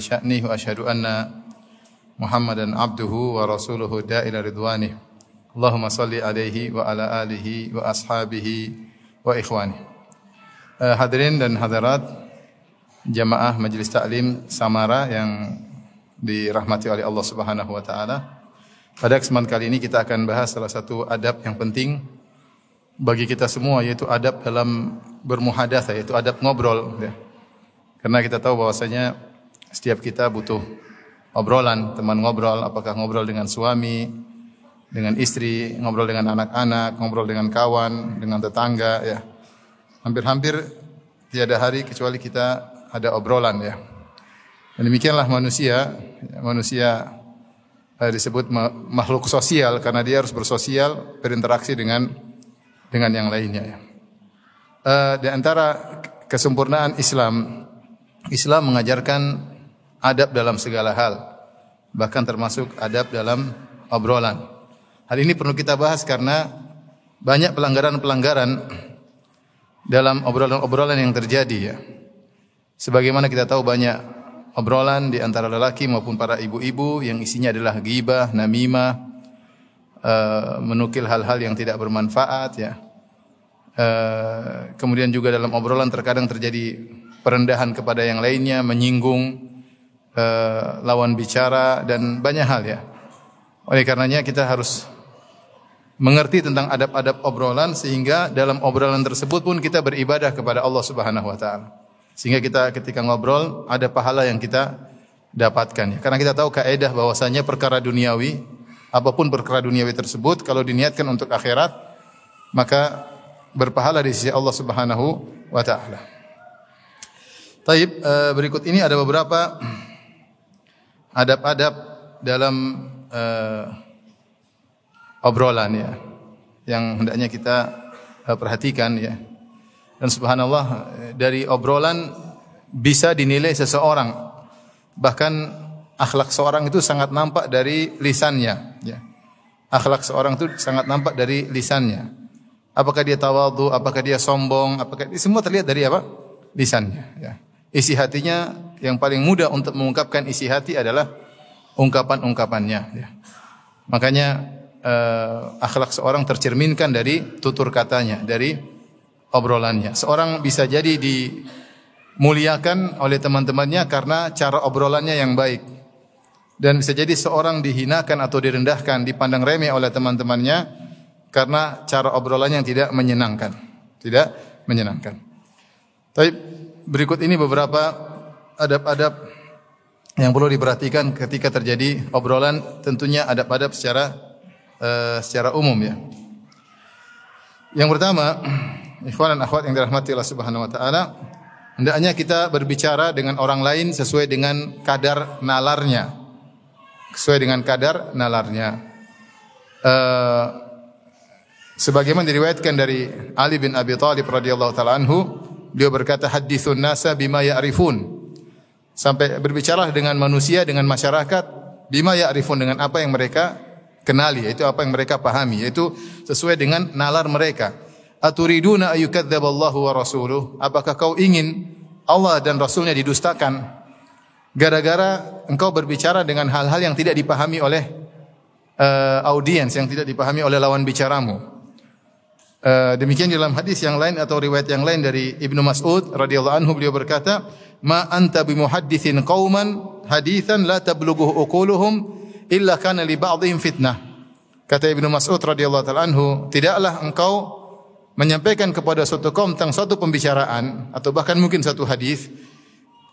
sya'nih wa asyhadu anna Muhammadan abduhu wa rasuluhu da'ila ridwanih. Allahumma salli alaihi wa ala alihi wa ashabihi wa ikhwani. Eh, hadirin dan hadirat jamaah Majelis Taklim Samara yang dirahmati oleh Allah Subhanahu wa taala. Pada kesempatan kali ini kita akan bahas salah satu adab yang penting bagi kita semua yaitu adab dalam bermuhadatsah yaitu adab ngobrol ya. Karena kita tahu bahwasanya setiap kita butuh obrolan, teman ngobrol, apakah ngobrol dengan suami, dengan istri, ngobrol dengan anak-anak, ngobrol dengan kawan, dengan tetangga ya. Hampir-hampir tiada hari kecuali kita ada obrolan ya. Dan demikianlah manusia, manusia eh, disebut ma- makhluk sosial karena dia harus bersosial, berinteraksi dengan dengan yang lainnya. Ya. Eh, di antara kesempurnaan Islam, Islam mengajarkan adab dalam segala hal, bahkan termasuk adab dalam obrolan. Hal ini perlu kita bahas karena banyak pelanggaran-pelanggaran dalam obrolan-obrolan yang terjadi ya. Sebagaimana kita tahu banyak obrolan di antara lelaki maupun para ibu-ibu yang isinya adalah ghibah, namimah, eh, menukil hal-hal yang tidak bermanfaat ya. Eh, kemudian juga dalam obrolan terkadang terjadi perendahan kepada yang lainnya, menyinggung eh, lawan bicara dan banyak hal ya. Oleh karenanya kita harus mengerti tentang adab-adab obrolan sehingga dalam obrolan tersebut pun kita beribadah kepada Allah Subhanahu wa taala. Sehingga kita ketika ngobrol ada pahala yang kita dapatkan. Karena kita tahu kaidah bahwasanya perkara duniawi apa pun perkara duniawi tersebut kalau diniatkan untuk akhirat maka berpahala di sisi Allah Subhanahu wa taala. Taib eh, berikut ini ada beberapa adab-adab dalam eh, obrolan ya yang hendaknya kita eh, perhatikan ya. Dan subhanallah dari obrolan bisa dinilai seseorang. Bahkan akhlak seorang itu sangat nampak dari lisannya ya. Akhlak seorang itu sangat nampak dari lisannya. Apakah dia tawadhu, apakah dia sombong, apakah semua terlihat dari apa? Lisannya ya. Isi hatinya yang paling mudah untuk mengungkapkan isi hati adalah ungkapan-ungkapannya ya. Makanya eh, akhlak seorang tercerminkan dari tutur katanya, dari obrolannya. Seorang bisa jadi dimuliakan oleh teman-temannya karena cara obrolannya yang baik. Dan bisa jadi seorang dihinakan atau direndahkan, dipandang remeh oleh teman-temannya karena cara obrolannya yang tidak menyenangkan. Tidak menyenangkan. Tapi berikut ini beberapa adab-adab yang perlu diperhatikan ketika terjadi obrolan tentunya adab-adab secara eh, secara umum ya. Yang pertama, ikhwan dan akhwat yang dirahmati Allah Subhanahu wa taala, hendaknya kita berbicara dengan orang lain sesuai dengan kadar nalarnya. Sesuai dengan kadar nalarnya. Eh, sebagaimana diriwayatkan dari Ali bin Abi Thalib radhiyallahu taala anhu, beliau berkata hadithun nasa bima ya'rifun. Sampai berbicara dengan manusia dengan masyarakat bima ya'rifun dengan apa yang mereka kenali yaitu apa yang mereka pahami yaitu sesuai dengan nalar mereka. Aturiduna ayyukadzdzaballahu wa rasuluh? Apakah kau ingin Allah dan Rasulnya didustakan gara-gara engkau berbicara dengan hal-hal yang tidak dipahami oleh uh, audiens yang tidak dipahami oleh lawan bicaramu. Uh, demikian dalam hadis yang lain atau riwayat yang lain dari Ibnu Mas'ud radhiyallahu anhu beliau berkata, "Ma anta bimuhadditsin qauman haditsan la tablughu uquluhum illa kana li ba'dihim fitnah." Kata Ibnu Mas'ud radhiyallahu taala anhu, "Tidaklah engkau menyampaikan kepada suatu kaum tentang suatu pembicaraan atau bahkan mungkin satu hadis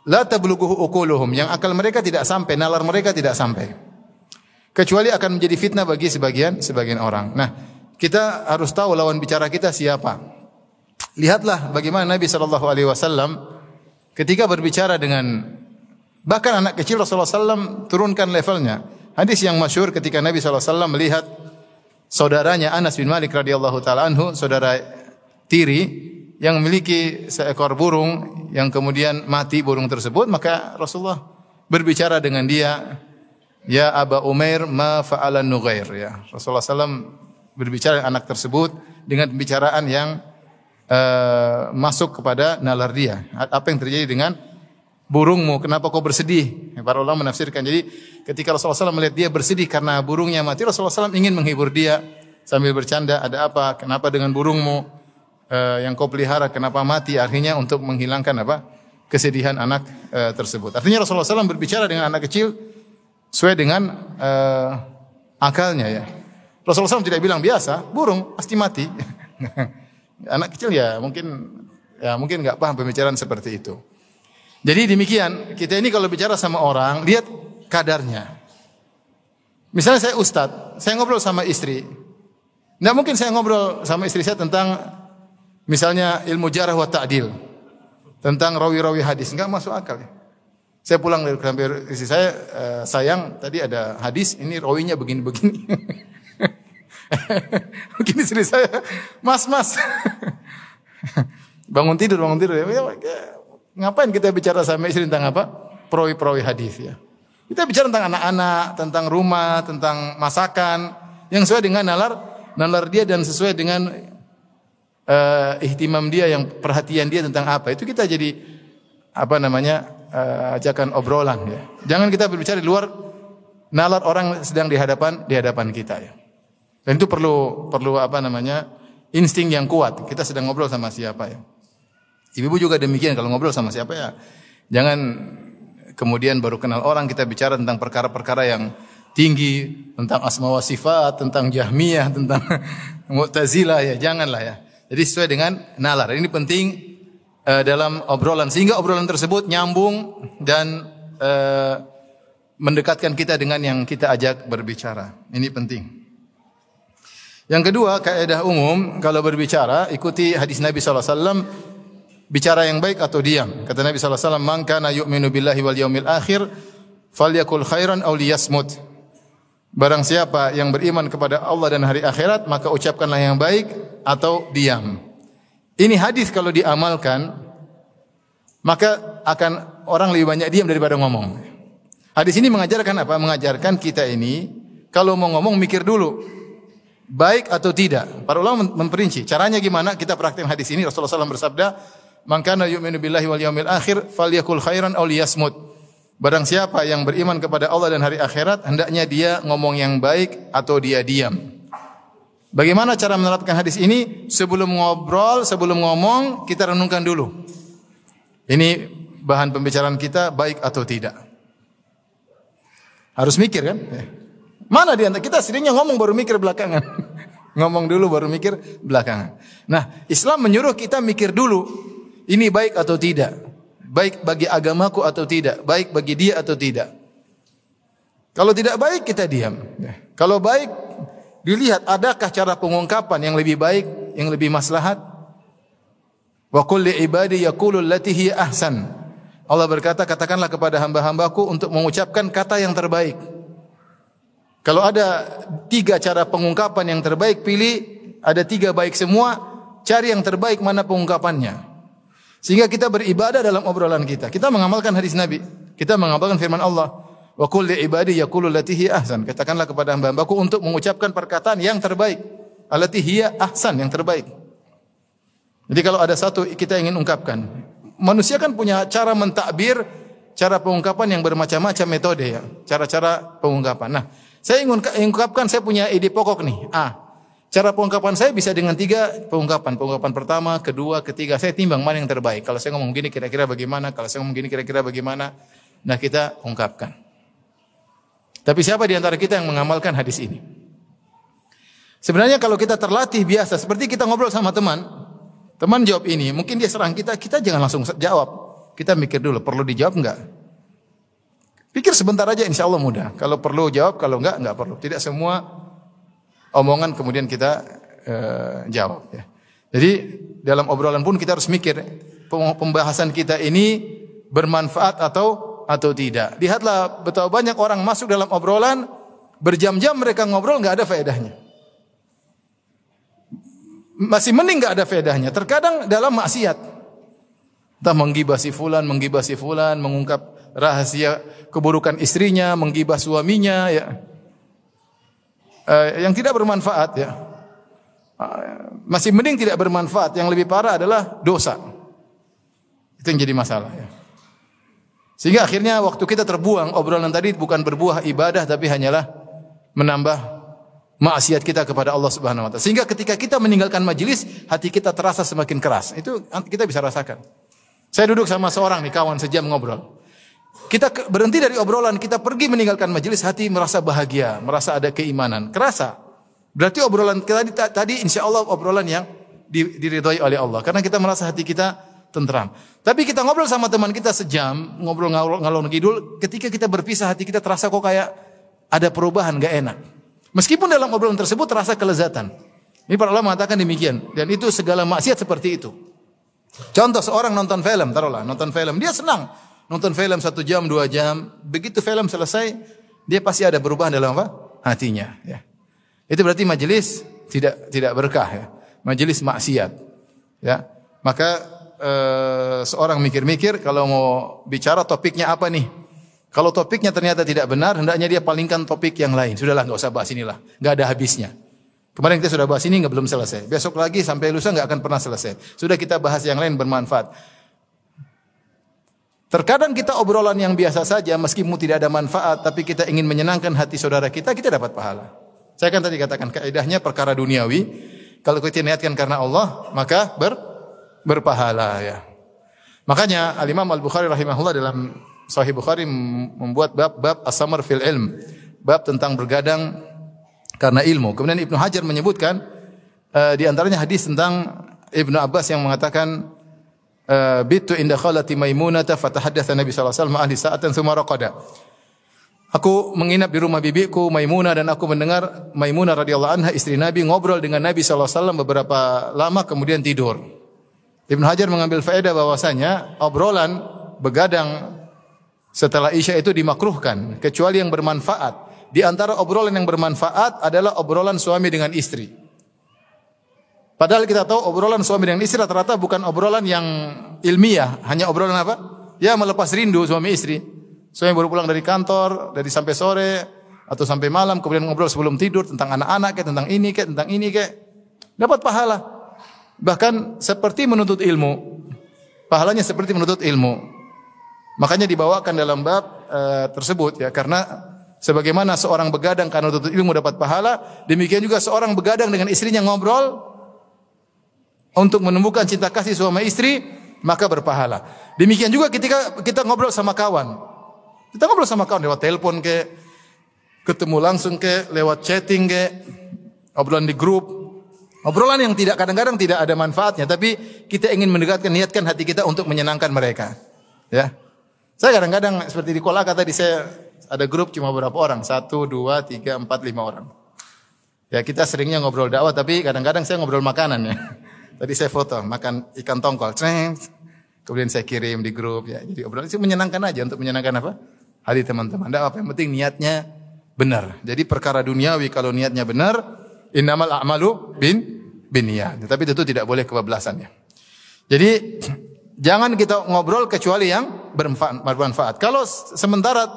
la tablughu uquluhum yang akal mereka tidak sampai, nalar mereka tidak sampai. Kecuali akan menjadi fitnah bagi sebagian sebagian orang. Nah, kita harus tahu lawan bicara kita siapa. Lihatlah bagaimana Nabi sallallahu alaihi wasallam ketika berbicara dengan Bahkan anak kecil Rasulullah SAW turunkan levelnya. Hadis yang masyhur ketika Nabi SAW melihat saudaranya Anas bin Malik radhiyallahu taala anhu, saudara tiri yang memiliki seekor burung yang kemudian mati burung tersebut, maka Rasulullah berbicara dengan dia, "Ya Aba Umair, ma fa'ala Nughair?" Ya. Rasulullah SAW berbicara dengan anak tersebut dengan pembicaraan yang uh, masuk kepada nalar dia. Apa yang terjadi dengan burungmu? Kenapa kau bersedih? Para ulama menafsirkan. Jadi ketika Rasulullah SAW melihat dia bersedih karena burungnya mati, Rasulullah SAW ingin menghibur dia sambil bercanda. Ada apa? Kenapa dengan burungmu uh, yang kau pelihara? Kenapa mati? Akhirnya untuk menghilangkan apa? Kesedihan anak uh, tersebut. Artinya Rasulullah SAW berbicara dengan anak kecil sesuai dengan uh, akalnya ya. Rasulullah SAW tidak bilang biasa, burung pasti mati. anak kecil ya mungkin ya mungkin nggak paham pembicaraan seperti itu. Jadi demikian, kita ini kalau bicara sama orang, lihat kadarnya. Misalnya saya ustadz, saya ngobrol sama istri. Nggak mungkin saya ngobrol sama istri saya tentang misalnya ilmu jarah wa ta'dil. Tentang rawi-rawi hadis. Nggak masuk akal ya. Saya pulang dari hampir istri saya, eh, sayang tadi ada hadis, ini rawinya begini-begini. Mungkin istri saya, mas, mas. bangun tidur, bangun tidur. Ya, ya, ngapain kita bicara sama istri tentang apa? Perawi-perawi hadis ya. Kita bicara tentang anak-anak, tentang rumah, tentang masakan yang sesuai dengan nalar nalar dia dan sesuai dengan uh, ihtimam dia yang perhatian dia tentang apa. Itu kita jadi apa namanya? Uh, ajakan obrolan ya. Jangan kita berbicara di luar nalar orang sedang di hadapan di hadapan kita ya. Dan itu perlu perlu apa namanya? insting yang kuat. Kita sedang ngobrol sama siapa ya. Ibu-ibu juga demikian kalau ngobrol sama siapa ya. Jangan kemudian baru kenal orang kita bicara tentang perkara-perkara yang tinggi, tentang asma wa sifat, tentang Jahmiyah, tentang Mu'tazilah ya, janganlah ya. Jadi sesuai dengan nalar. Ini penting uh, dalam obrolan sehingga obrolan tersebut nyambung dan uh, mendekatkan kita dengan yang kita ajak berbicara. Ini penting. Yang kedua, kaidah umum kalau berbicara ikuti hadis Nabi SAW bicara yang baik atau diam. Kata Nabi SAW, Man kana yu'minu billahi wal yaumil akhir, falyakul khairan aw liyasmut. Barang siapa yang beriman kepada Allah dan hari akhirat, maka ucapkanlah yang baik atau diam. Ini hadis kalau diamalkan, maka akan orang lebih banyak diam daripada ngomong. Hadis ini mengajarkan apa? Mengajarkan kita ini kalau mau ngomong mikir dulu baik atau tidak. Para ulama memperinci. Caranya gimana? Kita praktek hadis ini. Rasulullah SAW bersabda, "Man kana yu'minu billahi wal yaumil akhir falyakul khairan aw liyasmut." Barang siapa yang beriman kepada Allah dan hari akhirat, hendaknya dia ngomong yang baik atau dia diam. Bagaimana cara menerapkan hadis ini? Sebelum ngobrol, sebelum ngomong, kita renungkan dulu. Ini bahan pembicaraan kita baik atau tidak. Harus mikir kan? Mana di antara kita seringnya ngomong baru mikir belakangan. ngomong dulu baru mikir belakangan. Nah, Islam menyuruh kita mikir dulu ini baik atau tidak. Baik bagi agamaku atau tidak, baik bagi dia atau tidak. Kalau tidak baik kita diam. Kalau baik dilihat adakah cara pengungkapan yang lebih baik, yang lebih maslahat. Wa qul li ibadi ahsan. Allah berkata katakanlah kepada hamba-hambaku untuk mengucapkan kata yang terbaik. Kalau ada tiga cara pengungkapan yang terbaik, pilih ada tiga baik semua, cari yang terbaik mana pengungkapannya. Sehingga kita beribadah dalam obrolan kita. Kita mengamalkan hadis Nabi. Kita mengamalkan firman Allah. Wa qul li ibadi yaqulu latihi ahsan. Katakanlah kepada hamba-hambaku untuk mengucapkan perkataan yang terbaik. Allati hiya ahsan, yang terbaik. Jadi kalau ada satu kita ingin ungkapkan. Manusia kan punya cara mentakbir, cara pengungkapan yang bermacam-macam metode ya. Cara-cara pengungkapan. Nah, saya ingin ungkapkan saya punya ide pokok nih. A. Cara pengungkapan saya bisa dengan tiga pengungkapan. Pengungkapan pertama, kedua, ketiga. Saya timbang mana yang terbaik. Kalau saya ngomong gini kira-kira bagaimana? Kalau saya ngomong gini kira-kira bagaimana? Nah kita ungkapkan. Tapi siapa di antara kita yang mengamalkan hadis ini? Sebenarnya kalau kita terlatih biasa, seperti kita ngobrol sama teman, teman jawab ini, mungkin dia serang kita, kita jangan langsung jawab. Kita mikir dulu, perlu dijawab enggak? Pikir sebentar aja insya Allah mudah. Kalau perlu jawab, kalau enggak, enggak perlu. Tidak semua omongan kemudian kita uh, jawab. Ya. Jadi dalam obrolan pun kita harus mikir pembahasan kita ini bermanfaat atau atau tidak. Lihatlah betapa banyak orang masuk dalam obrolan berjam-jam mereka ngobrol nggak ada faedahnya. Masih mending nggak ada faedahnya. Terkadang dalam maksiat. Entah menggibah si fulan, menggibah si fulan, mengungkap rahasia keburukan istrinya, menggibah suaminya ya. Uh, yang tidak bermanfaat ya. Uh, masih mending tidak bermanfaat, yang lebih parah adalah dosa. Itu yang jadi masalah ya. Sehingga akhirnya waktu kita terbuang obrolan tadi bukan berbuah ibadah tapi hanyalah menambah maksiat kita kepada Allah Subhanahu wa taala. Sehingga ketika kita meninggalkan majelis, hati kita terasa semakin keras. Itu kita bisa rasakan. Saya duduk sama seorang nih kawan sejam ngobrol. Kita berhenti dari obrolan, kita pergi meninggalkan majelis, hati merasa bahagia, merasa ada keimanan, kerasa. Berarti obrolan kita tadi, tadi insya Allah obrolan yang diridhoi oleh Allah. Karena kita merasa hati kita tentram. Tapi kita ngobrol sama teman kita sejam, ngobrol ngalor, ngalor ngidul, ketika kita berpisah hati kita terasa kok kayak ada perubahan, gak enak. Meskipun dalam obrolan tersebut terasa kelezatan. Ini para ulama mengatakan demikian. Dan itu segala maksiat seperti itu. Contoh seorang nonton film, taruhlah nonton film, dia senang nonton film satu jam dua jam, begitu film selesai dia pasti ada perubahan dalam apa hatinya. Ya. Itu berarti majelis tidak tidak berkah ya, majelis maksiat. Ya, maka eh, seorang mikir-mikir kalau mau bicara topiknya apa nih? Kalau topiknya ternyata tidak benar, hendaknya dia palingkan topik yang lain. Sudahlah, nggak usah bahas inilah, nggak ada habisnya. Kemarin kita sudah bahas ini nggak belum selesai. Besok lagi sampai lusa nggak akan pernah selesai. Sudah kita bahas yang lain bermanfaat. Terkadang kita obrolan yang biasa saja meskipun tidak ada manfaat tapi kita ingin menyenangkan hati saudara kita, kita dapat pahala. Saya kan tadi katakan kaidahnya perkara duniawi. Kalau kita niatkan karena Allah, maka ber, berpahala ya. Makanya Al-Imam Al-Bukhari rahimahullah dalam Sahih Bukhari membuat bab-bab as-samar fil ilm, bab tentang bergadang karena ilmu. Kemudian Ibnu Hajar menyebutkan uh, di antaranya hadis tentang Ibnu Abbas yang mengatakan Eh, bitu inda khalati maimunata fatahaddatsa Nabi sallallahu alaihi wasallam ahli sa'atan. Aku menginap di rumah bibiku Maimunah dan aku mendengar Maimunah radhiyallahu anha istri Nabi ngobrol dengan Nabi sallallahu alaihi wasallam beberapa lama kemudian tidur. Ibnu Hajar mengambil faedah bahwasanya obrolan begadang setelah Isya itu dimakruhkan kecuali yang bermanfaat. Di antara obrolan yang bermanfaat adalah obrolan suami dengan istri. Padahal kita tahu obrolan suami dengan istri rata-rata bukan obrolan yang ilmiah, hanya obrolan apa? Ya melepas rindu suami istri. Suami baru pulang dari kantor, dari sampai sore atau sampai malam, kemudian ngobrol sebelum tidur tentang anak-anak, kayak tentang ini, kayak tentang ini, kayak dapat pahala. Bahkan seperti menuntut ilmu. Pahalanya seperti menuntut ilmu. Makanya dibawakan dalam bab e, tersebut ya karena sebagaimana seorang begadang karena menuntut ilmu dapat pahala, demikian juga seorang begadang dengan istrinya ngobrol untuk menemukan cinta kasih suami istri, maka berpahala. Demikian juga ketika kita ngobrol sama kawan. Kita ngobrol sama kawan lewat telepon ke, ketemu langsung ke, lewat chatting ke, obrolan di grup. Obrolan yang tidak kadang-kadang tidak ada manfaatnya, tapi kita ingin mendekatkan niatkan hati kita untuk menyenangkan mereka. Ya. Saya kadang-kadang seperti di Kolaka tadi saya ada grup cuma beberapa orang, satu, dua, tiga, empat, lima orang. Ya kita seringnya ngobrol dakwah, tapi kadang-kadang saya ngobrol makanan ya. Tadi saya foto makan ikan tongkol, Ceng. kemudian saya kirim di grup ya. Jadi obrolan itu menyenangkan aja untuk menyenangkan apa? Hati teman-teman. Tidak apa yang penting niatnya benar. Jadi perkara duniawi kalau niatnya benar, innamal a'malu bin biniyat. Tapi itu tidak boleh kebablasan ya. Jadi jangan kita ngobrol kecuali yang bermanfaat. Kalau sementara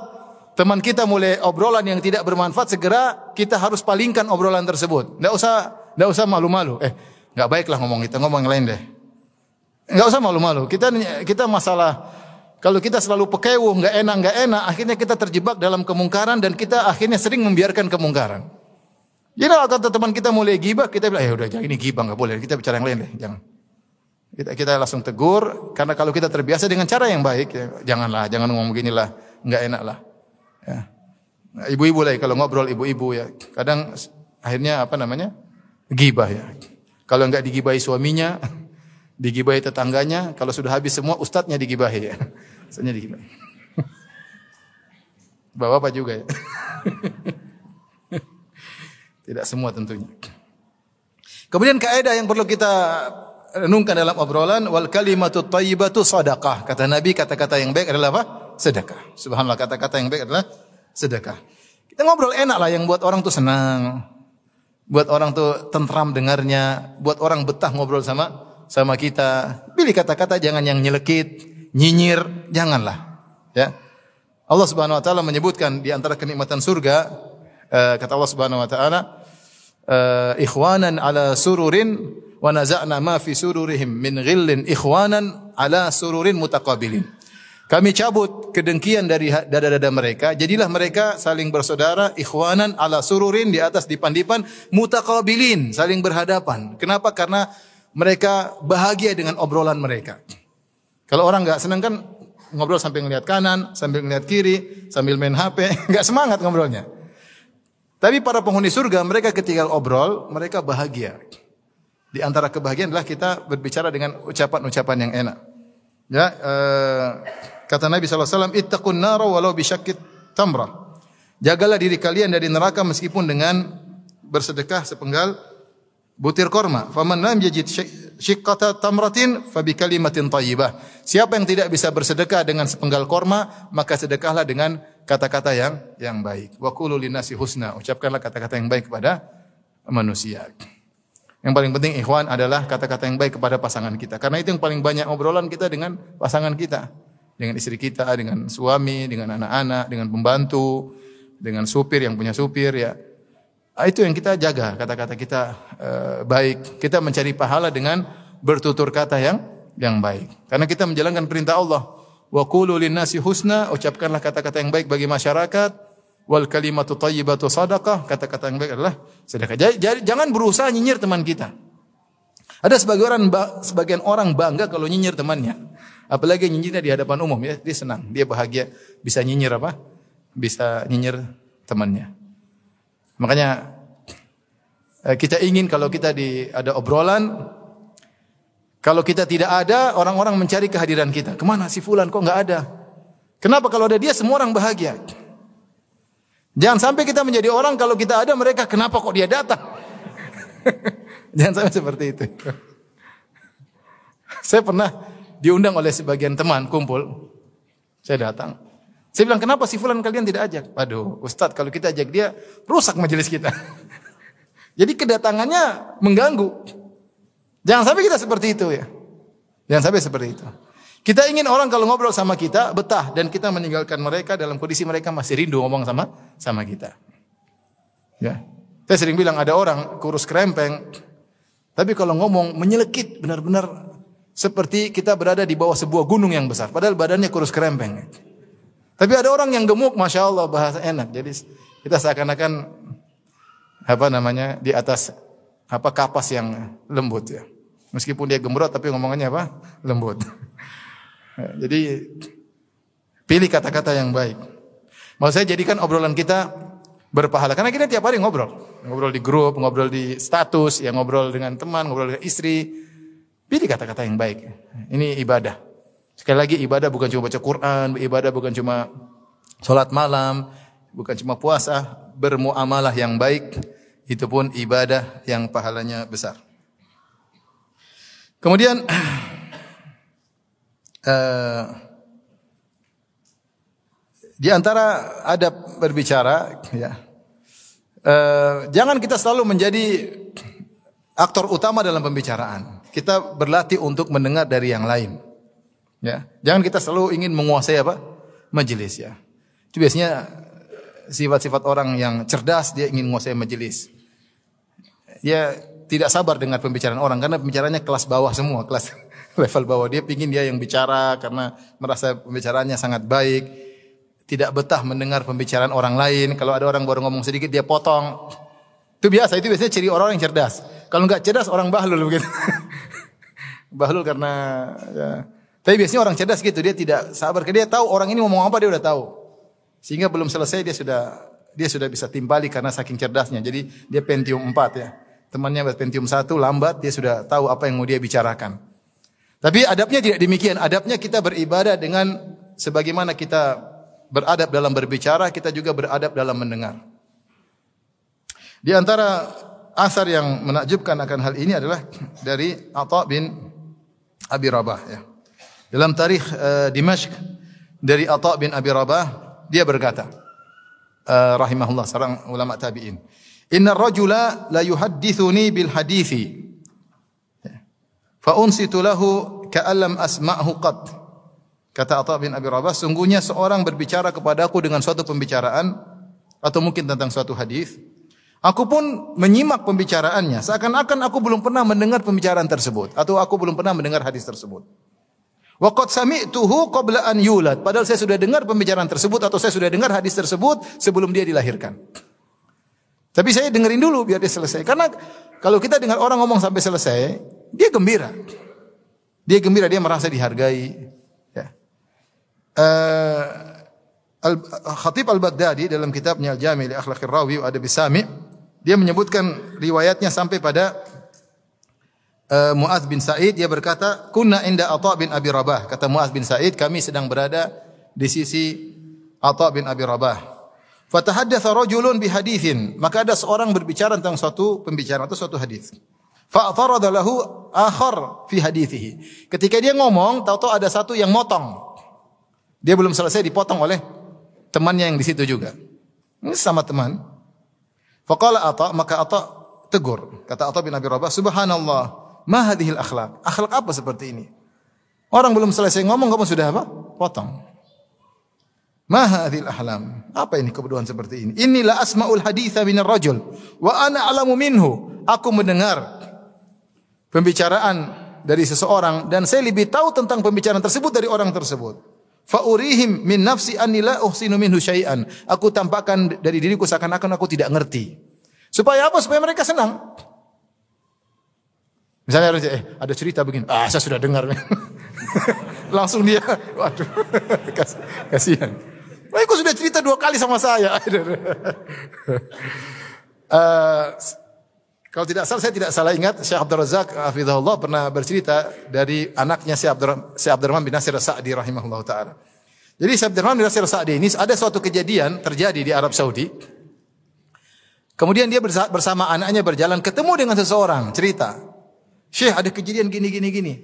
teman kita mulai obrolan yang tidak bermanfaat, segera kita harus palingkan obrolan tersebut. Tidak usah, tidak usah malu-malu. Eh, Enggak baiklah ngomong kita, ngomong yang lain deh. Enggak usah malu-malu. Kita kita masalah kalau kita selalu pekewu, enggak enak, enggak enak, akhirnya kita terjebak dalam kemungkaran dan kita akhirnya sering membiarkan kemungkaran. Jadi kalau kata teman kita mulai gibah, kita bilang, ya udah jangan ini gibah enggak boleh, kita bicara yang lain deh, jangan. Kita kita langsung tegur karena kalau kita terbiasa dengan cara yang baik, ya, janganlah, jangan ngomong beginilah, enggak enak lah. Ya. Nah, ibu-ibu lah kalau ngobrol ibu-ibu ya, kadang akhirnya apa namanya? gibah ya. Kalau enggak digibahi suaminya, digibahi tetangganya, kalau sudah habis semua ustadznya digibahi ya. Ustadznya digibahi. Bapak-bapak juga ya. Tidak semua tentunya. Kemudian kaidah yang perlu kita renungkan dalam obrolan wal kalimatu thayyibatu sadaqah. Kata Nabi kata-kata yang baik adalah apa? Sedekah. Subhanallah kata-kata yang baik adalah sedekah. Kita ngobrol enak lah yang buat orang tuh senang. Buat orang tuh tentram dengarnya, buat orang betah ngobrol sama sama kita. Pilih kata-kata jangan yang nyelekit, nyinyir, janganlah. Ya. Allah Subhanahu wa taala menyebutkan di antara kenikmatan surga uh, kata Allah Subhanahu wa taala uh, ikhwanan ala sururin wa naza'na ma fi sururihim min ghillin ikhwanan ala sururin mutaqabilin. Kami cabut kedengkian dari dada-dada mereka, jadilah mereka saling bersaudara, ikhwanan ala sururin di atas dipan-dipan, mutaqabilin, saling berhadapan. Kenapa? Karena mereka bahagia dengan obrolan mereka. Kalau orang nggak senang kan ngobrol sambil ngeliat kanan, sambil ngeliat kiri, sambil main HP, nggak semangat ngobrolnya. Tapi para penghuni surga mereka ketika obrol mereka bahagia. Di antara kebahagiaan adalah kita berbicara dengan ucapan-ucapan yang enak. Ya, eh, kata Nabi SAW, Ittaqun nara walau bisyakkit tamrah. Jagalah diri kalian dari neraka meskipun dengan bersedekah sepenggal butir korma. Faman lam yajid syiqqata tamratin fabi kalimatin thayyibah. Siapa yang tidak bisa bersedekah dengan sepenggal korma, maka sedekahlah dengan kata-kata yang yang baik. Wa qulu linnasi husna. Ucapkanlah kata-kata yang baik kepada manusia. Yang paling penting ikhwan adalah kata-kata yang baik kepada pasangan kita. Karena itu yang paling banyak obrolan kita dengan pasangan kita. Dengan istri kita, dengan suami, dengan anak-anak, dengan pembantu, dengan supir yang punya supir ya. Ah, itu yang kita jaga, kata-kata kita uh, baik. Kita mencari pahala dengan bertutur kata yang yang baik. Karena kita menjalankan perintah Allah. Wa qulu nasi husna, ucapkanlah kata-kata yang baik bagi masyarakat. Wal kalimatu thayyibatu sadaqah, kata-kata yang baik adalah sedekah. Jadi, jangan berusaha nyinyir teman kita. Ada sebagian orang sebagian orang bangga kalau nyinyir temannya. Apalagi nyinyirnya di hadapan umum ya, dia senang, dia bahagia bisa nyinyir apa? Bisa nyinyir temannya. Makanya eh, kita ingin kalau kita di ada obrolan kalau kita tidak ada, orang-orang mencari kehadiran kita. Ke mana si Fulan kok nggak ada? Kenapa kalau ada dia semua orang bahagia? Jangan sampai kita menjadi orang kalau kita ada mereka kenapa kok dia datang? Jangan sampai seperti itu. Saya pernah diundang oleh sebagian teman kumpul. Saya datang. Saya bilang, kenapa si fulan kalian tidak ajak? Waduh, Ustadz kalau kita ajak dia, rusak majelis kita. Jadi kedatangannya mengganggu. Jangan sampai kita seperti itu ya. Jangan sampai seperti itu. Kita ingin orang kalau ngobrol sama kita betah dan kita meninggalkan mereka dalam kondisi mereka masih rindu ngomong sama sama kita. Ya. Saya sering bilang ada orang kurus krempeng, tapi kalau ngomong menyelekit benar-benar seperti kita berada di bawah sebuah gunung yang besar. Padahal badannya kurus krempeng. Tapi ada orang yang gemuk, masya Allah bahasa enak. Jadi kita seakan-akan apa namanya di atas apa kapas yang lembut ya. Meskipun dia gembrot tapi ngomongannya apa? Lembut. Jadi pilih kata-kata yang baik. Mau saya jadikan obrolan kita berpahala karena kita tiap hari ngobrol. Ngobrol di grup, ngobrol di status, ya ngobrol dengan teman, ngobrol dengan istri. Pilih kata-kata yang baik. Ini ibadah. Sekali lagi ibadah bukan cuma baca Quran, ibadah bukan cuma sholat malam, bukan cuma puasa, bermuamalah yang baik, itu pun ibadah yang pahalanya besar. Kemudian uh, di antara adab berbicara, ya, uh, jangan kita selalu menjadi aktor utama dalam pembicaraan. Kita berlatih untuk mendengar dari yang lain. Ya, jangan kita selalu ingin menguasai apa? majelis ya. Itu biasanya sifat-sifat orang yang cerdas dia ingin menguasai majelis. Dia tidak sabar dengan pembicaraan orang karena pembicaranya kelas bawah semua, kelas level bawah. Dia pingin dia yang bicara karena merasa pembicaraannya sangat baik. Tidak betah mendengar pembicaraan orang lain. Kalau ada orang baru ngomong sedikit dia potong. Itu biasa, itu biasanya ciri orang yang cerdas. Kalau nggak cerdas orang bahlul begitu. bahlul karena ya, tapi biasanya orang cerdas gitu, dia tidak sabar. Dia tahu orang ini ngomong apa dia udah tahu. Sehingga belum selesai dia sudah dia sudah bisa timpali karena saking cerdasnya. Jadi dia Pentium 4 ya. Temannya Pentium 1 lambat, dia sudah tahu apa yang mau dia bicarakan. Tapi adabnya tidak demikian. Adabnya kita beribadah dengan sebagaimana kita beradab dalam berbicara, kita juga beradab dalam mendengar. Di antara asar yang menakjubkan akan hal ini adalah dari Atha bin Abi Rabah ya. Dalam tarikh uh, Dimashq dari Atha bin Abi Rabah, dia berkata, uh, rahimahullah seorang ulama tabi'in. Inna rajula la yuhaddithuni bil hadithi. Fa unsitu lahu ka'allam asma'hu qat. Kata Atha bin Abi Rabah, sungguhnya seorang berbicara kepadaku dengan suatu pembicaraan atau mungkin tentang suatu hadis. Aku pun menyimak pembicaraannya, seakan-akan aku belum pernah mendengar pembicaraan tersebut atau aku belum pernah mendengar hadis tersebut. Wa qad sami'tuhu qabla an yulad. Padahal saya sudah dengar pembicaraan tersebut atau saya sudah dengar hadis tersebut sebelum dia dilahirkan. Tapi saya dengerin dulu biar dia selesai. Karena kalau kita dengar orang ngomong sampai selesai, dia gembira. Dia gembira, dia merasa dihargai. Uh, Al Khatib Al-Baghdadi dalam kitabnya Al-Jami' li Akhlaqir Rawi wa Adab Sami' dia menyebutkan riwayatnya sampai pada uh, Muaz bin Sa'id. Dia berkata kunna inda Atha bin Abi Rabah. Kata Muaz bin Sa'id kami sedang berada di sisi Atha bin Abi Rabah. Fatahaddatsa rajulun bi haditsin maka ada seorang berbicara tentang suatu pembicaraan atau suatu hadis. Fa'tarada lahu akhar fi hadithihi. Ketika dia ngomong tahu-tahu ada satu yang motong dia belum selesai dipotong oleh temannya yang di situ juga. Ini sama teman. Faqala Atha, maka Atha tegur. Kata Atha bin Abi Rabah, "Subhanallah, ma hadhil akhlaq?" Akhlak apa seperti ini? Orang belum selesai ngomong kamu sudah apa? Potong. Ma hadhil ahlam? Apa ini kebodohan seperti ini? Inilah asmaul haditha min rajul wa ana alamu minhu. Aku mendengar pembicaraan dari seseorang dan saya lebih tahu tentang pembicaraan tersebut dari orang tersebut. Faurihim min nafsi anni la uhsinu minhu syai'an. Aku tampakkan dari diriku seakan-akan aku tidak ngerti. Supaya apa? Supaya mereka senang. Misalnya ada, eh, ada cerita begini, ah saya sudah dengar. Langsung dia, waduh, kasihan. Wah, aku sudah cerita dua kali sama saya. uh, kalau tidak salah, saya tidak salah ingat, Syekh Abdul Razak Hafizahullah pernah bercerita dari anaknya Syekh Abdul, Syekh Abdurrahman bin Nasir Sa'di rahimahullah ta'ala. Jadi Syekh Abdurrahman bin Nasir Sa'di ini ada suatu kejadian terjadi di Arab Saudi. Kemudian dia bersama anaknya berjalan ketemu dengan seseorang, cerita. Syekh ada kejadian gini gini gini.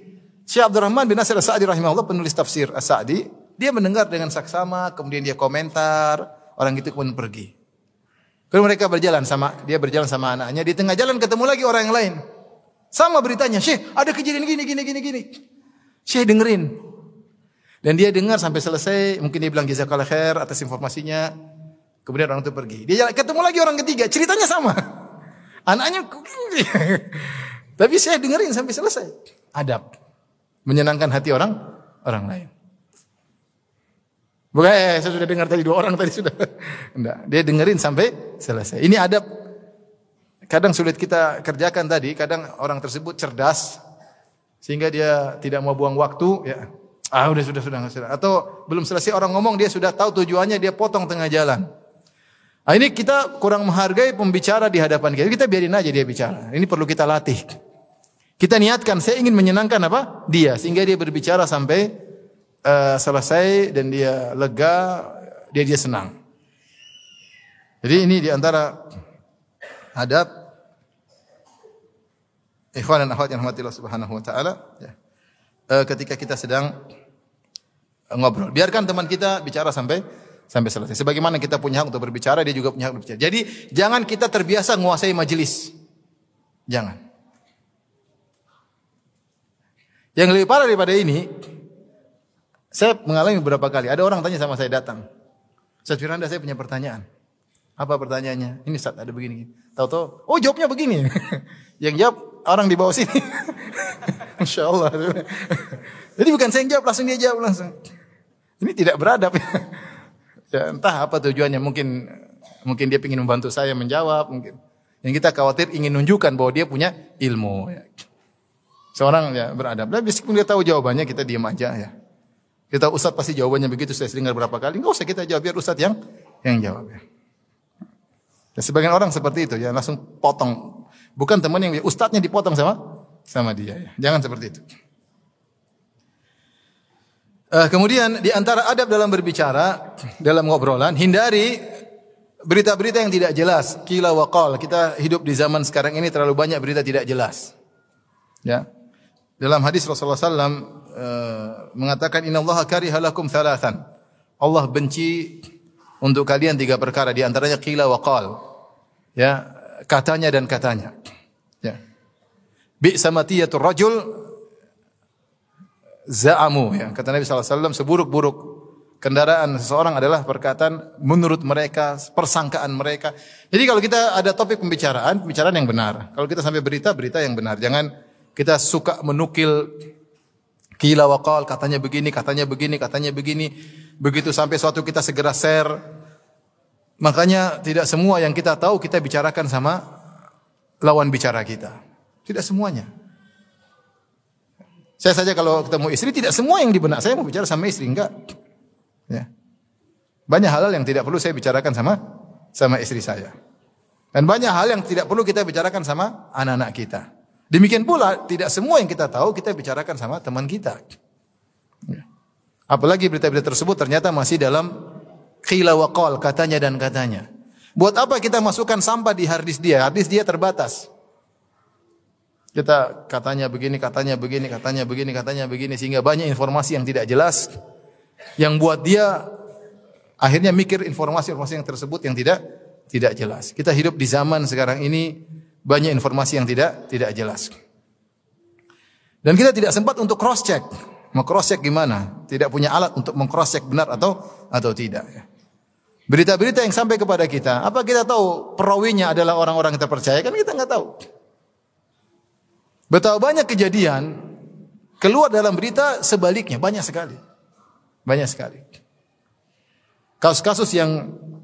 Syekh Abdurrahman bin Nasir Sa'di rahimahullah penulis tafsir As-Sa'di, dia mendengar dengan saksama, kemudian dia komentar, orang itu kemudian pergi. Kemudian mereka berjalan sama dia berjalan sama anaknya di tengah jalan ketemu lagi orang yang lain. Sama beritanya, "Syekh, ada kejadian gini gini gini gini." Syekh dengerin. Dan dia dengar sampai selesai, mungkin dia bilang jazakallah khair atas informasinya. Kemudian orang itu pergi. Dia jalan, ketemu lagi orang ketiga, ceritanya sama. Anaknya Tapi saya dengerin sampai selesai. Adab. Menyenangkan hati orang orang lain. Bukan, eh, saya sudah dengar tadi dua orang tadi sudah. Enggak, dia dengerin sampai selesai. Ini adab. Kadang sulit kita kerjakan tadi, kadang orang tersebut cerdas sehingga dia tidak mau buang waktu, ya. Ah, udah sudah sudah sudah. Atau belum selesai orang ngomong dia sudah tahu tujuannya, dia potong tengah jalan. Nah, ini kita kurang menghargai pembicara di hadapan kita. Kita biarin aja dia bicara. Ini perlu kita latih. Kita niatkan saya ingin menyenangkan apa? Dia sehingga dia berbicara sampai uh, selesai dan dia lega, dia dia senang. Jadi ini di antara adab ikhwan dan akhwat yang rahmatillah subhanahu wa ta'ala ya. uh, ketika kita sedang ngobrol. Biarkan teman kita bicara sampai sampai selesai. Sebagaimana kita punya hak untuk berbicara, dia juga punya hak berbicara. Jadi jangan kita terbiasa menguasai majelis. Jangan. Yang lebih parah daripada ini, saya mengalami beberapa kali. Ada orang tanya sama saya datang. Ustaz Firanda saya punya pertanyaan. Apa pertanyaannya? Ini saat ada begini. Tahu-tahu, oh jawabnya begini. yang jawab orang di bawah sini. Insya Allah. Jadi bukan saya yang jawab, langsung dia jawab langsung. Ini tidak beradab. ya, entah apa tujuannya. Mungkin mungkin dia ingin membantu saya menjawab. Mungkin yang kita khawatir ingin menunjukkan bahwa dia punya ilmu. Ya. Seorang ya beradab. Dan meskipun dia tahu jawabannya, kita diam aja ya. Kita Ustaz pasti jawabannya begitu, saya sering dengar berapa kali. Enggak usah kita jawab, biar Ustaz yang yang jawab ya. Dan sebagian orang seperti itu ya, langsung potong. Bukan teman yang ustadznya dipotong sama sama dia ya. Jangan seperti itu. Uh, kemudian di antara adab dalam berbicara, dalam ngobrolan, hindari berita-berita yang tidak jelas. Kila wakal. Kita hidup di zaman sekarang ini terlalu banyak berita tidak jelas. Ya. Dalam hadis Rasulullah SAW uh, mengatakan Inna Allah kariha lakum thalathan. Allah benci untuk kalian tiga perkara di antaranya qila wa qal. Ya, katanya dan katanya. Ya. Bi samatiyatur rajul za'amu ya. Kata Nabi sallallahu alaihi wasallam seburuk-buruk kendaraan seseorang adalah perkataan menurut mereka, persangkaan mereka. Jadi kalau kita ada topik pembicaraan, pembicaraan yang benar. Kalau kita sampai berita, berita yang benar. Jangan kita suka menukil kila wakal, katanya begini, katanya begini, katanya begini. Begitu sampai suatu kita segera share. Makanya tidak semua yang kita tahu kita bicarakan sama lawan bicara kita. Tidak semuanya. Saya saja kalau ketemu istri tidak semua yang di benak saya mau bicara sama istri enggak. Ya. Banyak hal yang tidak perlu saya bicarakan sama sama istri saya. Dan banyak hal yang tidak perlu kita bicarakan sama anak-anak kita. Demikian pula tidak semua yang kita tahu kita bicarakan sama teman kita. Ya. Apalagi berita-berita tersebut ternyata masih dalam khila wa qal, katanya dan katanya. Buat apa kita masukkan sampah di hardis dia? Hardis dia terbatas. Kita katanya begini, katanya begini, katanya begini, katanya begini sehingga banyak informasi yang tidak jelas yang buat dia akhirnya mikir informasi-informasi yang tersebut yang tidak tidak jelas. Kita hidup di zaman sekarang ini banyak informasi yang tidak tidak jelas. Dan kita tidak sempat untuk cross check. Mau cross check gimana? Tidak punya alat untuk mengcross check benar atau atau tidak ya. Berita-berita yang sampai kepada kita, apa kita tahu perawinya adalah orang-orang yang terpercaya? Kan kita nggak tahu. Betapa banyak kejadian keluar dalam berita sebaliknya banyak sekali. Banyak sekali. Kasus-kasus yang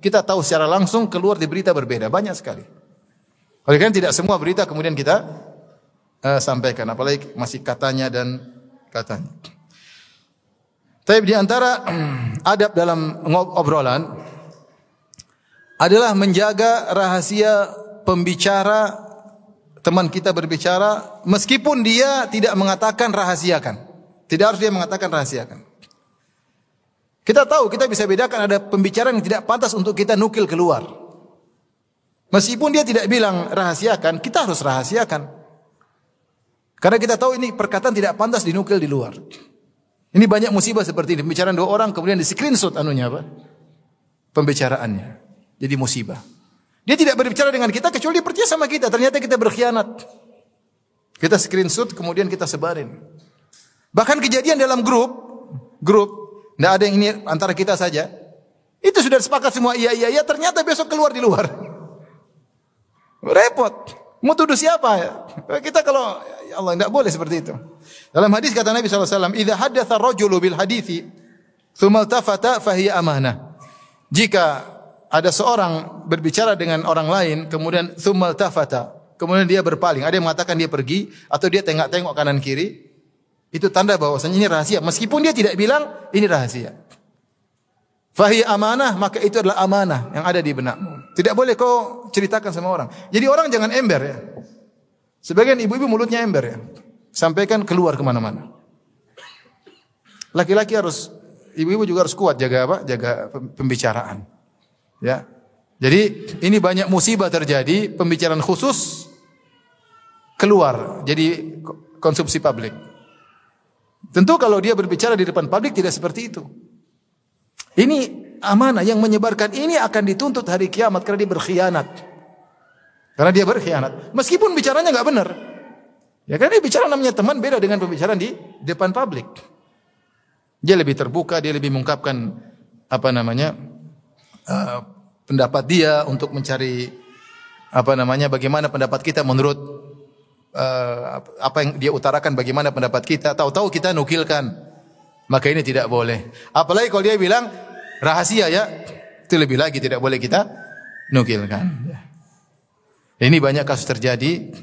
kita tahu secara langsung keluar di berita berbeda banyak sekali. Oleh karena tidak semua berita kemudian kita uh, sampaikan apalagi masih katanya dan katanya. Tapi di antara adab dalam obrolan adalah menjaga rahasia pembicara teman kita berbicara meskipun dia tidak mengatakan rahasiakan. Tidak harus dia mengatakan rahasiakan. Kita tahu, kita bisa bedakan ada pembicaraan yang tidak pantas untuk kita nukil keluar. Meskipun dia tidak bilang rahasiakan, kita harus rahasiakan. Karena kita tahu ini perkataan tidak pantas dinukil di luar. Ini banyak musibah seperti ini. Pembicaraan dua orang kemudian di screenshot anunya apa? Pembicaraannya. Jadi musibah. Dia tidak berbicara dengan kita kecuali dia percaya sama kita. Ternyata kita berkhianat. Kita screenshot kemudian kita sebarin. Bahkan kejadian dalam grup, grup, tidak ada yang ini antara kita saja. Itu sudah sepakat semua iya iya iya. Ternyata besok keluar di luar. Repot. Mau tuduh siapa ya? Kita kalau ya Allah tidak boleh seperti itu. Dalam hadis kata Nabi SAW, Idza haddatha rajulu bil hadithi, thumma tafata fahiya amanah. Jika ada seorang berbicara dengan orang lain kemudian thummal tafata kemudian dia berpaling ada yang mengatakan dia pergi atau dia tengok-tengok kanan kiri itu tanda bahwasanya ini rahasia meskipun dia tidak bilang ini rahasia fahi amanah maka itu adalah amanah yang ada di benakmu tidak boleh kau ceritakan sama orang. Jadi orang jangan ember ya. Sebagian ibu-ibu mulutnya ember ya. Sampaikan keluar ke mana-mana. Laki-laki harus ibu-ibu juga harus kuat jaga apa? Jaga pembicaraan. Ya. Jadi ini banyak musibah terjadi, pembicaraan khusus keluar. Jadi konsumsi publik. Tentu kalau dia berbicara di depan publik tidak seperti itu. Ini amanah yang menyebarkan ini akan dituntut hari kiamat karena dia berkhianat. Karena dia berkhianat. Meskipun bicaranya nggak benar. Ya kan dia bicara namanya teman beda dengan pembicaraan di depan publik. Dia lebih terbuka, dia lebih mengungkapkan apa namanya uh, pendapat dia untuk mencari apa namanya bagaimana pendapat kita menurut uh, apa yang dia utarakan bagaimana pendapat kita tahu-tahu kita nukilkan maka ini tidak boleh apalagi kalau dia bilang rahasia ya. Itu lebih lagi tidak boleh kita nukilkan. Ini banyak kasus terjadi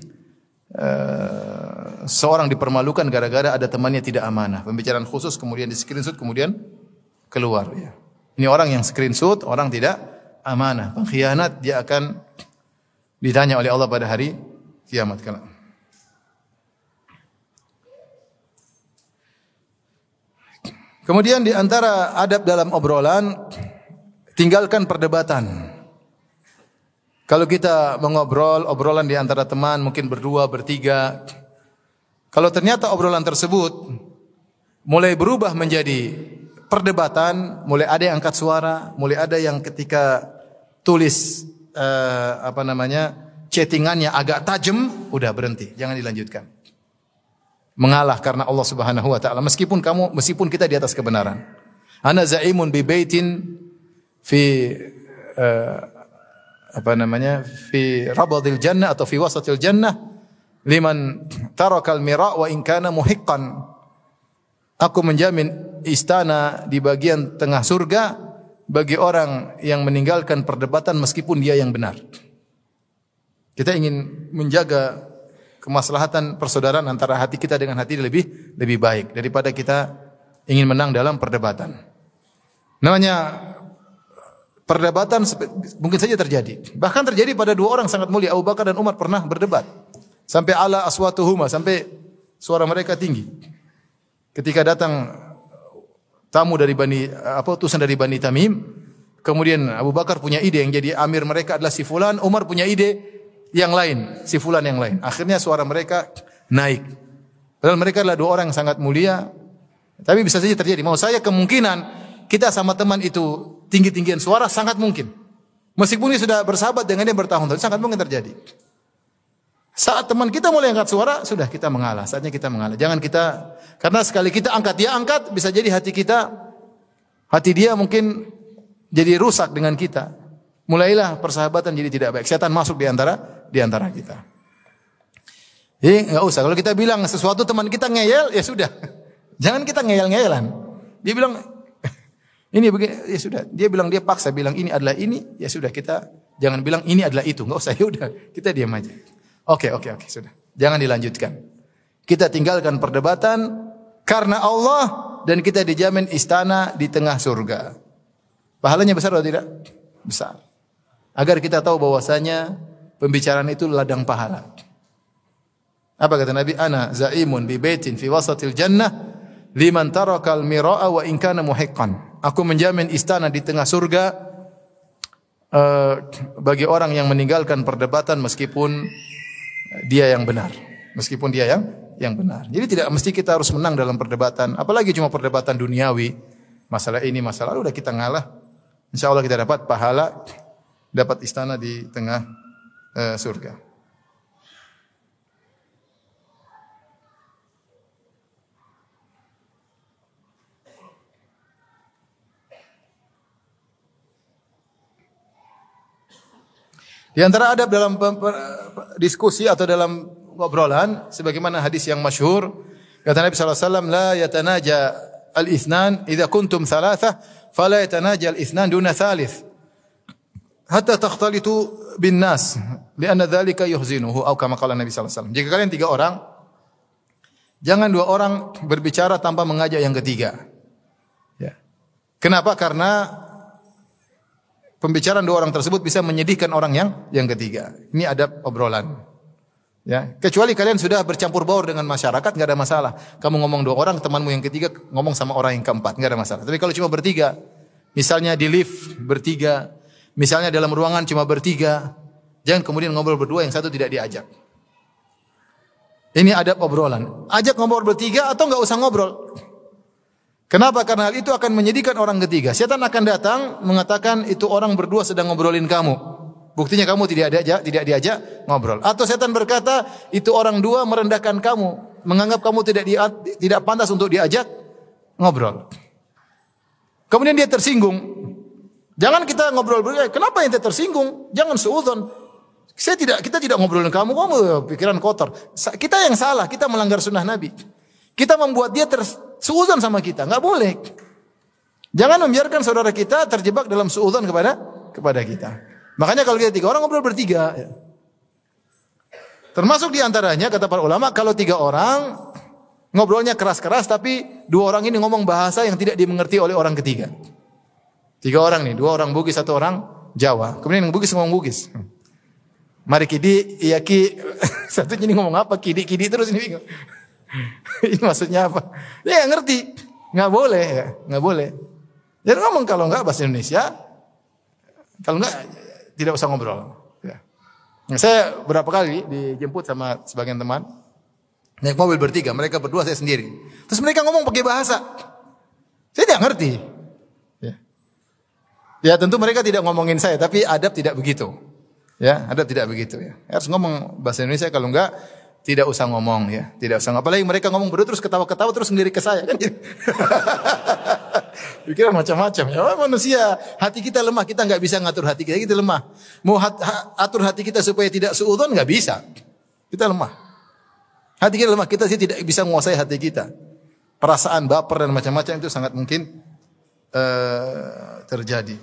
uh, seorang dipermalukan gara-gara ada temannya tidak amanah. Pembicaraan khusus kemudian di screenshot kemudian keluar ya. Ini orang yang screenshot orang tidak amanah, pengkhianat, dia akan ditanya oleh Allah pada hari kiamat kelak. Kemudian di antara adab dalam obrolan tinggalkan perdebatan. Kalau kita mengobrol, obrolan di antara teman mungkin berdua, bertiga. Kalau ternyata obrolan tersebut mulai berubah menjadi perdebatan, mulai ada yang angkat suara, mulai ada yang ketika tulis eh, apa namanya chattingannya agak tajam, udah berhenti, jangan dilanjutkan. Mengalah karena Allah Subhanahu wa taala meskipun kamu meskipun kita di atas kebenaran. Ana zaimun bi baitin fi eh, apa namanya fi rabadil jannah atau fi wasatil jannah liman tarakal mira wa in kana muhiqqan Aku menjamin istana di bagian tengah surga bagi orang yang meninggalkan perdebatan meskipun dia yang benar. Kita ingin menjaga kemaslahatan persaudaraan antara hati kita dengan hati lebih lebih baik daripada kita ingin menang dalam perdebatan. Namanya perdebatan mungkin saja terjadi. Bahkan terjadi pada dua orang sangat mulia Abu Bakar dan Umar pernah berdebat. Sampai ala aswatuhuma sampai suara mereka tinggi. Ketika datang tamu dari Bani apa utusan dari Bani Tamim, kemudian Abu Bakar punya ide yang jadi amir mereka adalah si fulan, Umar punya ide yang lain, si fulan yang lain. Akhirnya suara mereka naik. Padahal mereka adalah dua orang yang sangat mulia. Tapi bisa saja terjadi. Mau saya kemungkinan kita sama teman itu tinggi-tinggian suara sangat mungkin. Meskipun dia sudah bersahabat dengan dia bertahun-tahun, sangat mungkin terjadi. Saat teman kita mulai angkat suara, sudah kita mengalah. Saatnya kita mengalah. Jangan kita, karena sekali kita angkat, dia angkat, bisa jadi hati kita, hati dia mungkin jadi rusak dengan kita. Mulailah persahabatan jadi tidak baik. Setan masuk di antara di antara kita. Jadi nggak usah. Kalau kita bilang sesuatu teman kita ngeyel, ya sudah. Jangan kita ngeyel-ngeyelan. Dia bilang ini begini, ya sudah. Dia bilang dia paksa bilang ini adalah ini, ya sudah kita jangan bilang ini adalah itu. Nggak usah, ya udah. Kita diam aja. Oke, oke, oke, sudah. Jangan dilanjutkan. Kita tinggalkan perdebatan karena Allah dan kita dijamin istana di tengah surga. Pahalanya besar atau tidak? Besar. Agar kita tahu bahwasanya pembicaraan itu ladang pahala. Apa kata Nabi? Ana zaimun bi baitin fi wasatil jannah liman tarakal mira'a wa in kana muhiqqan. Aku menjamin istana di tengah surga uh, bagi orang yang meninggalkan perdebatan meskipun dia yang benar. Meskipun dia yang yang benar. Jadi tidak mesti kita harus menang dalam perdebatan, apalagi cuma perdebatan duniawi. Masalah ini, masalah udah kita ngalah. Insya Allah kita dapat pahala, dapat istana di tengah uh, surga. Di antara adab dalam diskusi atau dalam ngobrolan sebagaimana hadis yang masyhur kata Nabi wasallam la yatanaja al-ithnan idza kuntum thalatha fala yatanaja al-ithnan duna thalith hatta takhtalitu bin nas lianna dhalika yuhzinuhu atau kama qala Nabi sallallahu jika kalian tiga orang jangan dua orang berbicara tanpa mengajak yang ketiga ya kenapa karena pembicaraan dua orang tersebut bisa menyedihkan orang yang yang ketiga. Ini ada obrolan. Ya, kecuali kalian sudah bercampur baur dengan masyarakat nggak ada masalah. Kamu ngomong dua orang, temanmu yang ketiga ngomong sama orang yang keempat nggak ada masalah. Tapi kalau cuma bertiga, misalnya di lift bertiga, misalnya dalam ruangan cuma bertiga, jangan kemudian ngobrol berdua yang satu tidak diajak. Ini ada obrolan. Ajak ngobrol bertiga atau nggak usah ngobrol. Kenapa? Karena hal itu akan menyedihkan orang ketiga. Setan akan datang mengatakan itu orang berdua sedang ngobrolin kamu. Buktinya kamu tidak diajak, tidak diajak ngobrol. Atau setan berkata itu orang dua merendahkan kamu, menganggap kamu tidak tidak pantas untuk diajak ngobrol. Kemudian dia tersinggung. Jangan kita ngobrol berdua. Kenapa ente tersinggung? Jangan seudon. Saya tidak, kita tidak ngobrolin kamu, kamu pikiran kotor. Kita yang salah, kita melanggar sunnah Nabi. Kita membuat dia ter, Suudzon sama kita, nggak boleh. Jangan membiarkan saudara kita terjebak dalam suudzon kepada kepada kita. Makanya kalau kita tiga orang ngobrol bertiga, ya. termasuk di antaranya kata para ulama kalau tiga orang ngobrolnya keras-keras tapi dua orang ini ngomong bahasa yang tidak dimengerti oleh orang ketiga. Tiga orang nih, dua orang Bugis, satu orang Jawa. Kemudian yang Bugis ngomong Bugis. Mari kidi, iya ki. Satu ini ngomong apa? Kidi, kidi terus ini bingung. Ini maksudnya apa? Ya ngerti. Nggak boleh ya, nggak boleh. Jadi ngomong kalau nggak bahasa Indonesia, kalau nggak tidak usah ngobrol. Ya. Nah, saya berapa kali dijemput sama sebagian teman naik mobil bertiga, mereka berdua saya sendiri. Terus mereka ngomong pakai bahasa. Saya tidak ngerti. Ya. tentu mereka tidak ngomongin saya, tapi adab tidak begitu. Ya, adab tidak begitu ya. Harus ngomong bahasa Indonesia kalau enggak tidak usah ngomong ya, tidak usah. Apalagi mereka ngomong berdua terus ketawa-ketawa terus sendiri ke saya kan. Pikiran macam-macam ya. Oh, manusia hati kita lemah, kita nggak bisa ngatur hati kita, kita lemah. Mau hat, ha, atur hati kita supaya tidak suudon nggak bisa. Kita lemah. Hati kita lemah, kita sih tidak bisa menguasai hati kita. Perasaan baper dan macam-macam itu sangat mungkin uh, terjadi.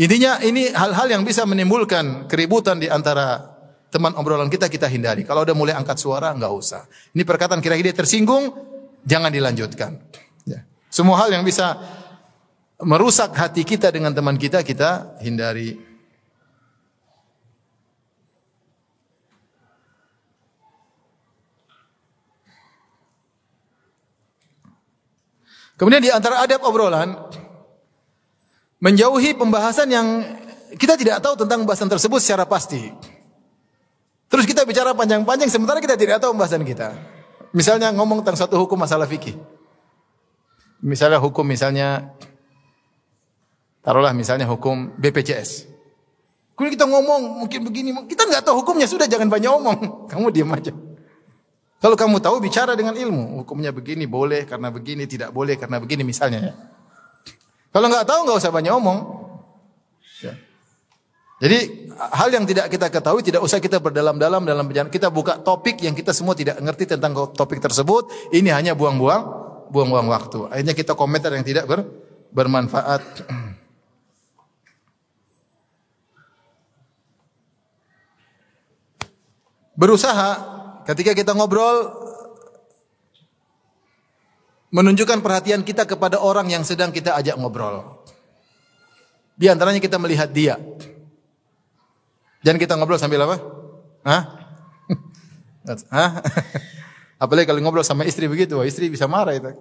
Intinya ini hal-hal yang bisa menimbulkan keributan di antara teman obrolan kita kita hindari. Kalau udah mulai angkat suara nggak usah. Ini perkataan kira-kira tersinggung, jangan dilanjutkan. Ya. Semua hal yang bisa merusak hati kita dengan teman kita kita hindari. Kemudian di antara adab obrolan menjauhi pembahasan yang kita tidak tahu tentang pembahasan tersebut secara pasti. Terus kita bicara panjang-panjang sementara kita tidak tahu pembahasan kita. Misalnya ngomong tentang satu hukum masalah fikih. Misalnya hukum misalnya taruhlah misalnya hukum BPJS. Kemudian kita ngomong mungkin begini, kita nggak tahu hukumnya sudah jangan banyak ngomong. Kamu diam aja. Kalau kamu tahu bicara dengan ilmu, hukumnya begini boleh karena begini, tidak boleh karena begini misalnya ya. Kalau nggak tahu nggak usah banyak ngomong. Ya. Jadi hal yang tidak kita ketahui tidak usah kita berdalam-dalam dalam perjalanan. Kita buka topik yang kita semua tidak ngerti tentang topik tersebut. Ini hanya buang-buang buang-buang waktu. Akhirnya kita komentar yang tidak ber, bermanfaat. Berusaha ketika kita ngobrol menunjukkan perhatian kita kepada orang yang sedang kita ajak ngobrol. Di antaranya kita melihat dia. Jangan kita ngobrol sambil apa? Hah? Hah? Apalagi kalau ngobrol sama istri begitu, wah istri bisa marah itu.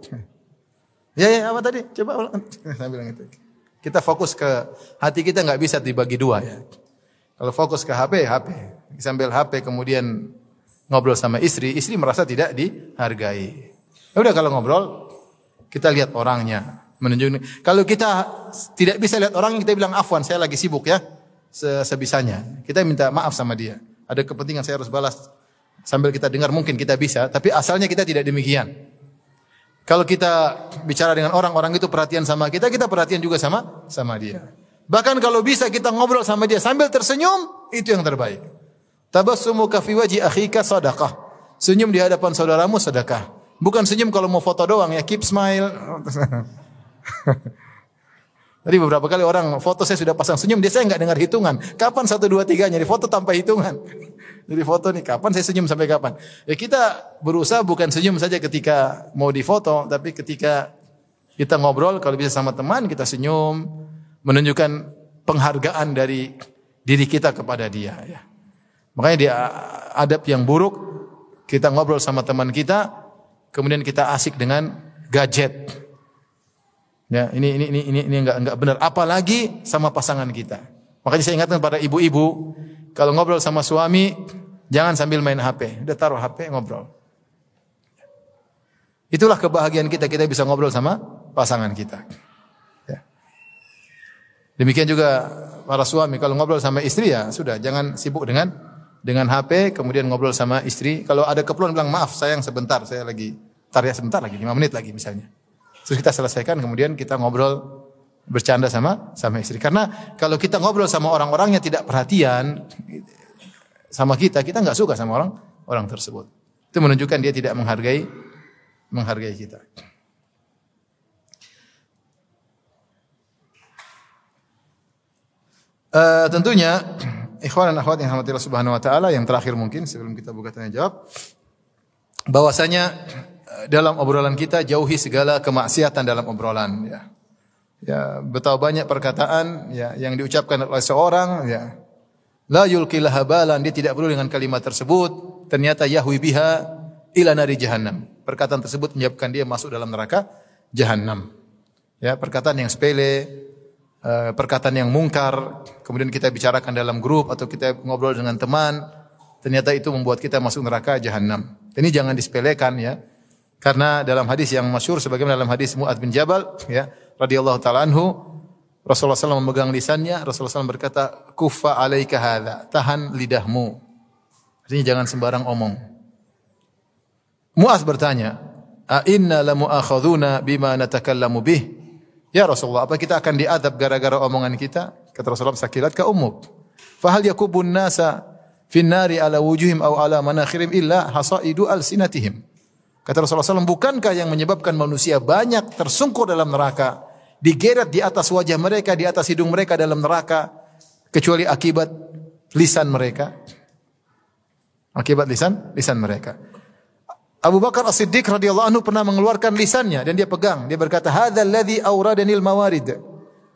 Ya ya apa tadi? Coba ulang. Itu. Kita fokus ke hati kita nggak bisa dibagi dua ya. Kalau fokus ke HP, HP. Sambil HP kemudian ngobrol sama istri, istri merasa tidak dihargai. Ya udah kalau ngobrol, kita lihat orangnya, menunjuk. Kalau kita tidak bisa lihat orangnya, kita bilang afwan, saya lagi sibuk ya sebisanya. Kita minta maaf sama dia. Ada kepentingan saya harus balas sambil kita dengar mungkin kita bisa, tapi asalnya kita tidak demikian. Kalau kita bicara dengan orang, orang itu perhatian sama kita, kita perhatian juga sama sama dia. Bahkan kalau bisa kita ngobrol sama dia sambil tersenyum, itu yang terbaik. Tabassumu fi wajhi akhika sadaqah. Senyum di hadapan saudaramu sedekah. Bukan senyum kalau mau foto doang ya, keep smile. Tadi beberapa kali orang foto saya sudah pasang senyum, dia saya nggak dengar hitungan. Kapan satu dua tiga jadi foto tanpa hitungan. Jadi foto nih kapan saya senyum sampai kapan? Ya kita berusaha bukan senyum saja ketika mau difoto, tapi ketika kita ngobrol kalau bisa sama teman kita senyum, menunjukkan penghargaan dari diri kita kepada dia. Ya. Makanya dia adab yang buruk kita ngobrol sama teman kita, kemudian kita asik dengan gadget. Ya, ini ini ini ini, ini enggak enggak benar. Apalagi sama pasangan kita. Makanya saya ingatkan pada ibu-ibu, kalau ngobrol sama suami, jangan sambil main HP. Udah taruh HP, ngobrol. Itulah kebahagiaan kita, kita bisa ngobrol sama pasangan kita. Ya. Demikian juga para suami, kalau ngobrol sama istri ya sudah, jangan sibuk dengan dengan HP, kemudian ngobrol sama istri. Kalau ada keperluan bilang maaf sayang sebentar, saya lagi tar ya sebentar lagi, lima menit lagi misalnya. Terus kita selesaikan kemudian kita ngobrol bercanda sama sama istri. Karena kalau kita ngobrol sama orang-orang yang tidak perhatian sama kita, kita nggak suka sama orang orang tersebut. Itu menunjukkan dia tidak menghargai menghargai kita. Uh, tentunya ikhwan dan akhwat yang rahmatillah subhanahu wa taala yang terakhir mungkin sebelum kita buka tanya jawab bahwasanya dalam obrolan kita jauhi segala kemaksiatan dalam obrolan ya. Ya, betapa banyak perkataan ya yang diucapkan oleh seorang ya. La yulqil habalan dia tidak perlu dengan kalimat tersebut ternyata yahwi biha ila nari jahannam. Perkataan tersebut menyebabkan dia masuk dalam neraka jahanam. Ya, perkataan yang sepele, perkataan yang mungkar, kemudian kita bicarakan dalam grup atau kita ngobrol dengan teman, ternyata itu membuat kita masuk neraka jahanam. Ini jangan disepelekan ya. Karena dalam hadis yang masyhur sebagaimana dalam hadis Mu'ad bin Jabal ya radhiyallahu taala anhu Rasulullah SAW memegang lisannya, Rasulullah SAW berkata, "Kufa alaika hadza." Tahan lidahmu. Artinya jangan sembarang omong. Mu'az bertanya, "A inna lamu'akhaduna bima natakallamu bih?" Ya Rasulullah, apa kita akan diadab gara-gara omongan kita? Kata Rasulullah, "Sakilat ka ummuk." Fahal yakubun nasa fin nari ala wujuhim aw ala manakhirim illa hasaidu alsinatihim. Kata Rasulullah SAW, bukankah yang menyebabkan manusia banyak tersungkur dalam neraka, digeret di atas wajah mereka, di atas hidung mereka dalam neraka, kecuali akibat lisan mereka? Akibat lisan, lisan mereka. Abu Bakar As-Siddiq radhiyallahu anhu pernah mengeluarkan lisannya dan dia pegang. Dia berkata, "Hadzal ladzi awradanil mawarid."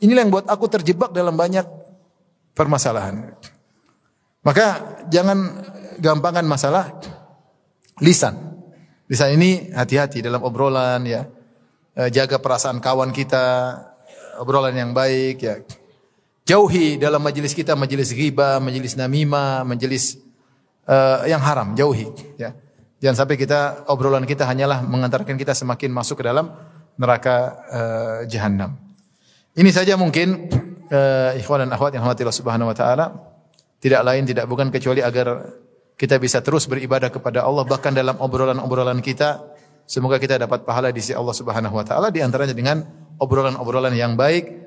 Inilah yang buat aku terjebak dalam banyak permasalahan. Maka jangan gampangan masalah lisan. Lisan ini hati-hati dalam obrolan ya. Eh, Jaga perasaan kawan kita, obrolan yang baik ya. Jauhi dalam majelis kita majelis ghibah, majelis namimah, majelis uh, yang haram, jauhi ya. Jangan sampai kita obrolan kita hanyalah mengantarkan kita semakin masuk ke dalam neraka uh, jahanam. Ini saja mungkin uh, ikhwan dan akhwat yang Allah Subhanahu wa taala tidak lain tidak bukan kecuali agar kita bisa terus beribadah kepada Allah bahkan dalam obrolan-obrolan kita semoga kita dapat pahala di sisi Allah Subhanahu wa taala di antaranya dengan obrolan-obrolan yang baik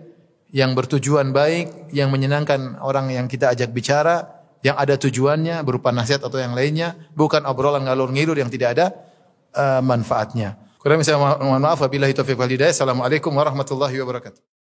yang bertujuan baik, yang menyenangkan orang yang kita ajak bicara, yang ada tujuannya berupa nasihat atau yang lainnya, bukan obrolan ngalur ngidul yang tidak ada uh, manfaatnya. Kurang saya mohon maaf wabillahi taufiq wal hidayah. Assalamualaikum warahmatullahi wabarakatuh.